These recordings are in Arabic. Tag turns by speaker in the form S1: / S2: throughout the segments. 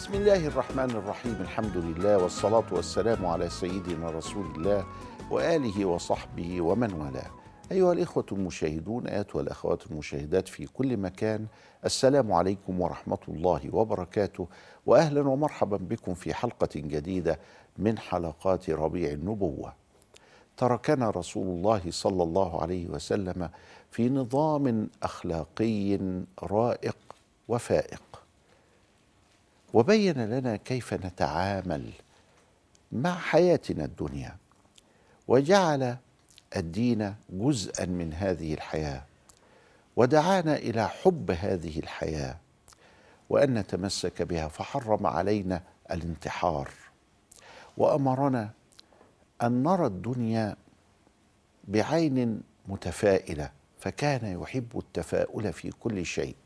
S1: بسم الله الرحمن الرحيم الحمد لله والصلاة والسلام على سيدنا رسول الله وآله وصحبه ومن والاه. أيها الإخوة المشاهدون آيات والأخوات المشاهدات في كل مكان السلام عليكم ورحمة الله وبركاته. وأهلا ومرحبا بكم في حلقة جديدة من حلقات ربيع النبوة. تركنا رسول الله صلى الله عليه وسلم في نظام أخلاقي رائق وفائق. وبين لنا كيف نتعامل مع حياتنا الدنيا. وجعل الدين جزءا من هذه الحياة. ودعانا إلى حب هذه الحياة. وأن نتمسك بها. فحرم علينا الانتحار. وأمرنا أن نرى الدنيا بعين متفائلة. فكان يحب التفاؤل في كل شيء.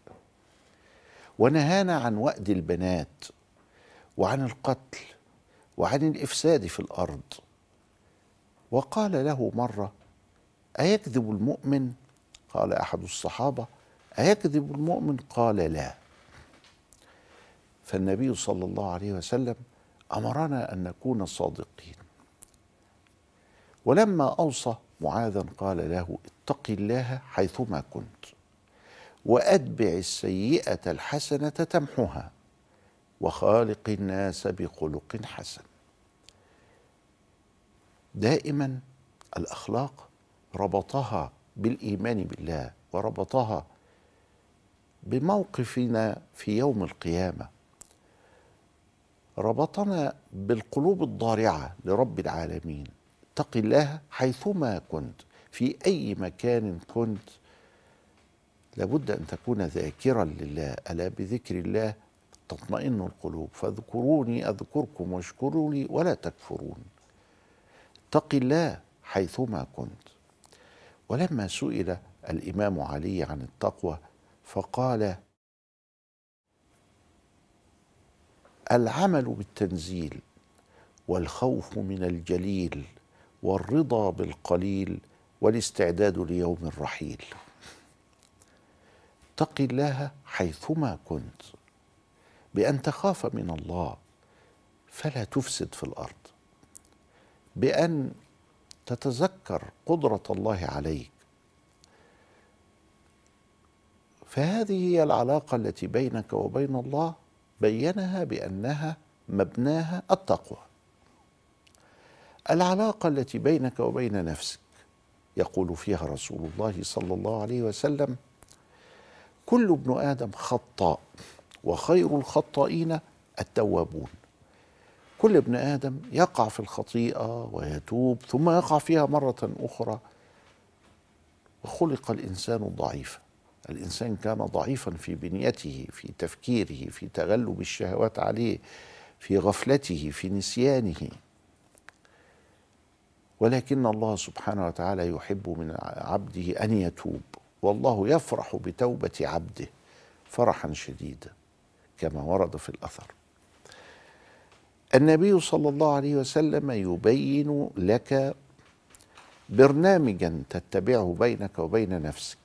S1: ونهانا عن وأد البنات وعن القتل وعن الإفساد في الأرض. وقال له مرة أيكذب المؤمن؟ قال أحد الصحابة. أيكذب المؤمن؟ قال لا. فالنبي صلى الله عليه وسلم أمرنا أن نكون صادقين. ولما أوصى معاذا قال له اتق الله حيثما كنت. وأتبع السيئة الحسنة تمحها وخالق الناس بخلق حسن. دائما الأخلاق ربطها بالإيمان بالله وربطها بموقفنا في يوم القيامة. ربطنا بالقلوب الضارعة لرب العالمين. اتق الله حيثما كنت في أي مكان كنت لابد أن تكون ذاكرا لله. ألا بذكر الله تطمئن القلوب. فاذكروني أذكركم واشكروا لي ولا تكفرون. اتق الله حيثما كنت. ولما سئل الإمام علي عن التقوى فقال العمل بالتنزيل والخوف من الجليل والرضا بالقليل والاستعداد ليوم الرحيل اتق الله حيثما كنت. بأن تخاف من الله فلا تفسد في الأرض. بأن تتذكر قدرة الله عليك. فهذه هي العلاقة التي بينك وبين الله بينها بأنها مبناها التقوى. العلاقة التي بينك وبين نفسك يقول فيها رسول الله صلى الله عليه وسلم كل ابن آدم خطاء وخير الخطائين التوابون. كل ابن آدم يقع في الخطيئة ويتوب ثم يقع فيها مرة أخرى. وخلق الإنسان ضعيفا. الإنسان كان ضعيفا في بنيته في تفكيره في تغلب الشهوات عليه في غفلته في نسيانه. ولكن الله سبحانه وتعالى يحب من عبده أن يتوب. والله يفرح بتوبة عبده فرحا شديدا كما ورد في الأثر. النبي صلى الله عليه وسلم يبين لك برنامجا تتبعه بينك وبين نفسك.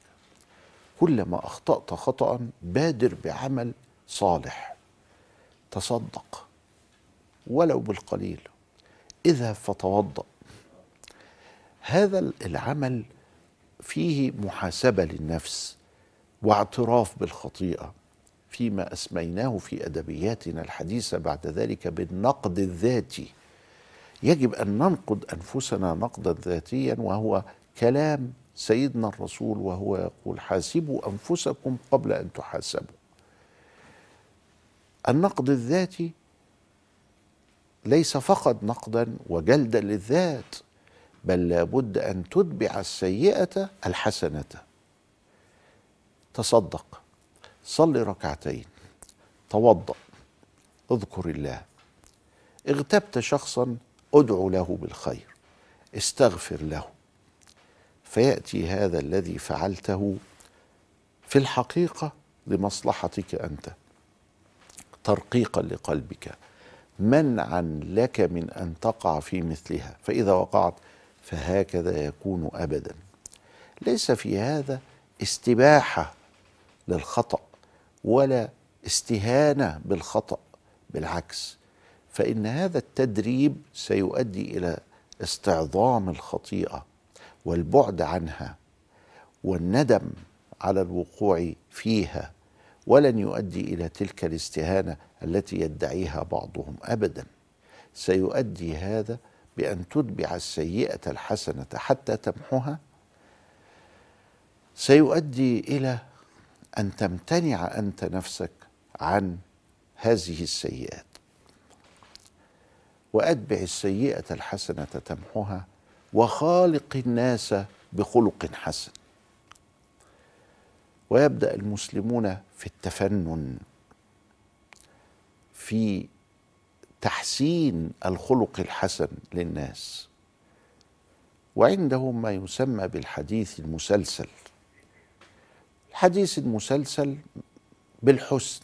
S1: كلما أخطأت خطا بادر بعمل صالح. تصدق ولو بالقليل اذهب فتوضأ. هذا العمل فيه محاسبة للنفس واعتراف بالخطيئة فيما أسميناه في أدبياتنا الحديثة بعد ذلك بالنقد الذاتي. يجب أن ننقد أنفسنا نقدا ذاتيا وهو كلام سيدنا الرسول وهو يقول حاسبوا أنفسكم قبل أن تحاسبوا. النقد الذاتي ليس فقط نقدا وجلدا للذات بل لابد أن تتبع السيئة الحسنة. تصدق. صل ركعتين. توضأ. اذكر الله. اغتبت شخصا ادعو له بالخير. استغفر له. فيأتي هذا الذي فعلته في الحقيقة لمصلحتك أنت. ترقيقا لقلبك. منعا لك من أن تقع في مثلها. فإذا وقعت فهكذا يكون ابدا. ليس في هذا استباحة للخطأ ولا استهانة بالخطأ بالعكس فإن هذا التدريب سيؤدي إلى استعظام الخطيئة والبعد عنها والندم على الوقوع فيها ولن يؤدي إلى تلك الاستهانة التي يدعيها بعضهم ابدا. سيؤدي هذا بأن تتبع السيئة الحسنة حتى تمحها سيؤدي إلى أن تمتنع أنت نفسك عن هذه السيئات. وأتبع السيئة الحسنة تمحها وخالق الناس بخلق حسن. ويبدأ المسلمون في التفنن في تحسين الخلق الحسن للناس. وعندهم ما يسمى بالحديث المسلسل. الحديث المسلسل بالحسن.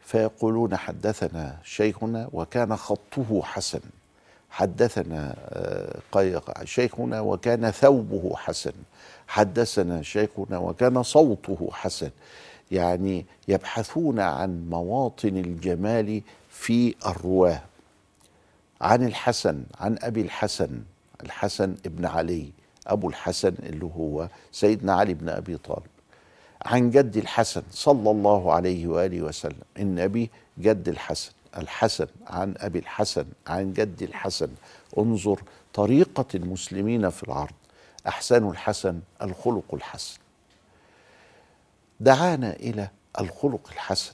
S1: فيقولون حدثنا شيخنا وكان خطه حسن. حدثنا آه، شيخنا وكان ثوبه حسن. حدثنا شيخنا وكان صوته حسن. يعني يبحثون عن مواطن الجمال في الرواه. عن الحسن عن أبي الحسن الحسن ابن علي أبو الحسن اللي هو سيدنا علي بن أبي طالب. عن جد الحسن صلى الله عليه وآله وسلم النبي جد الحسن الحسن عن أبي الحسن عن جد الحسن. انظر طريقة المسلمين في العرض. أحسن الحسن الخلق الحسن. دعانا إلى الخلق الحسن.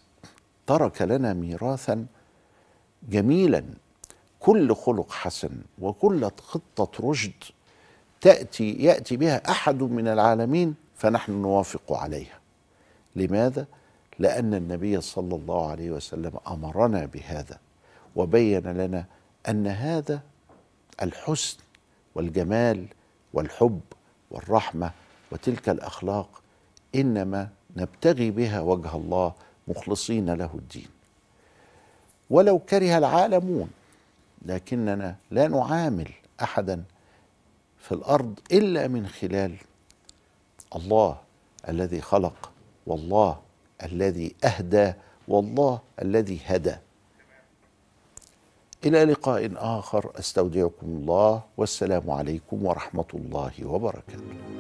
S1: ترك لنا ميراثا جميلا. كل خلق حسن وكل خطة رشد تأتي يأتي بها أحد من العالمين فنحن نوافق عليها. لماذا؟ لأن النبي صلى الله عليه وسلم أمرنا بهذا وبين لنا أن هذا الحسن والجمال والحب والرحمة وتلك الأخلاق إنما نبتغي بها وجه الله مخلصين له الدين. ولو كره العالمون لكننا لا نعامل احدا في الأرض إلا من خلال الله الذي خلق والله الذي أهدى والله الذي هدى. إلى لقاء آخر أستودعكم الله والسلام عليكم ورحمة الله وبركاته.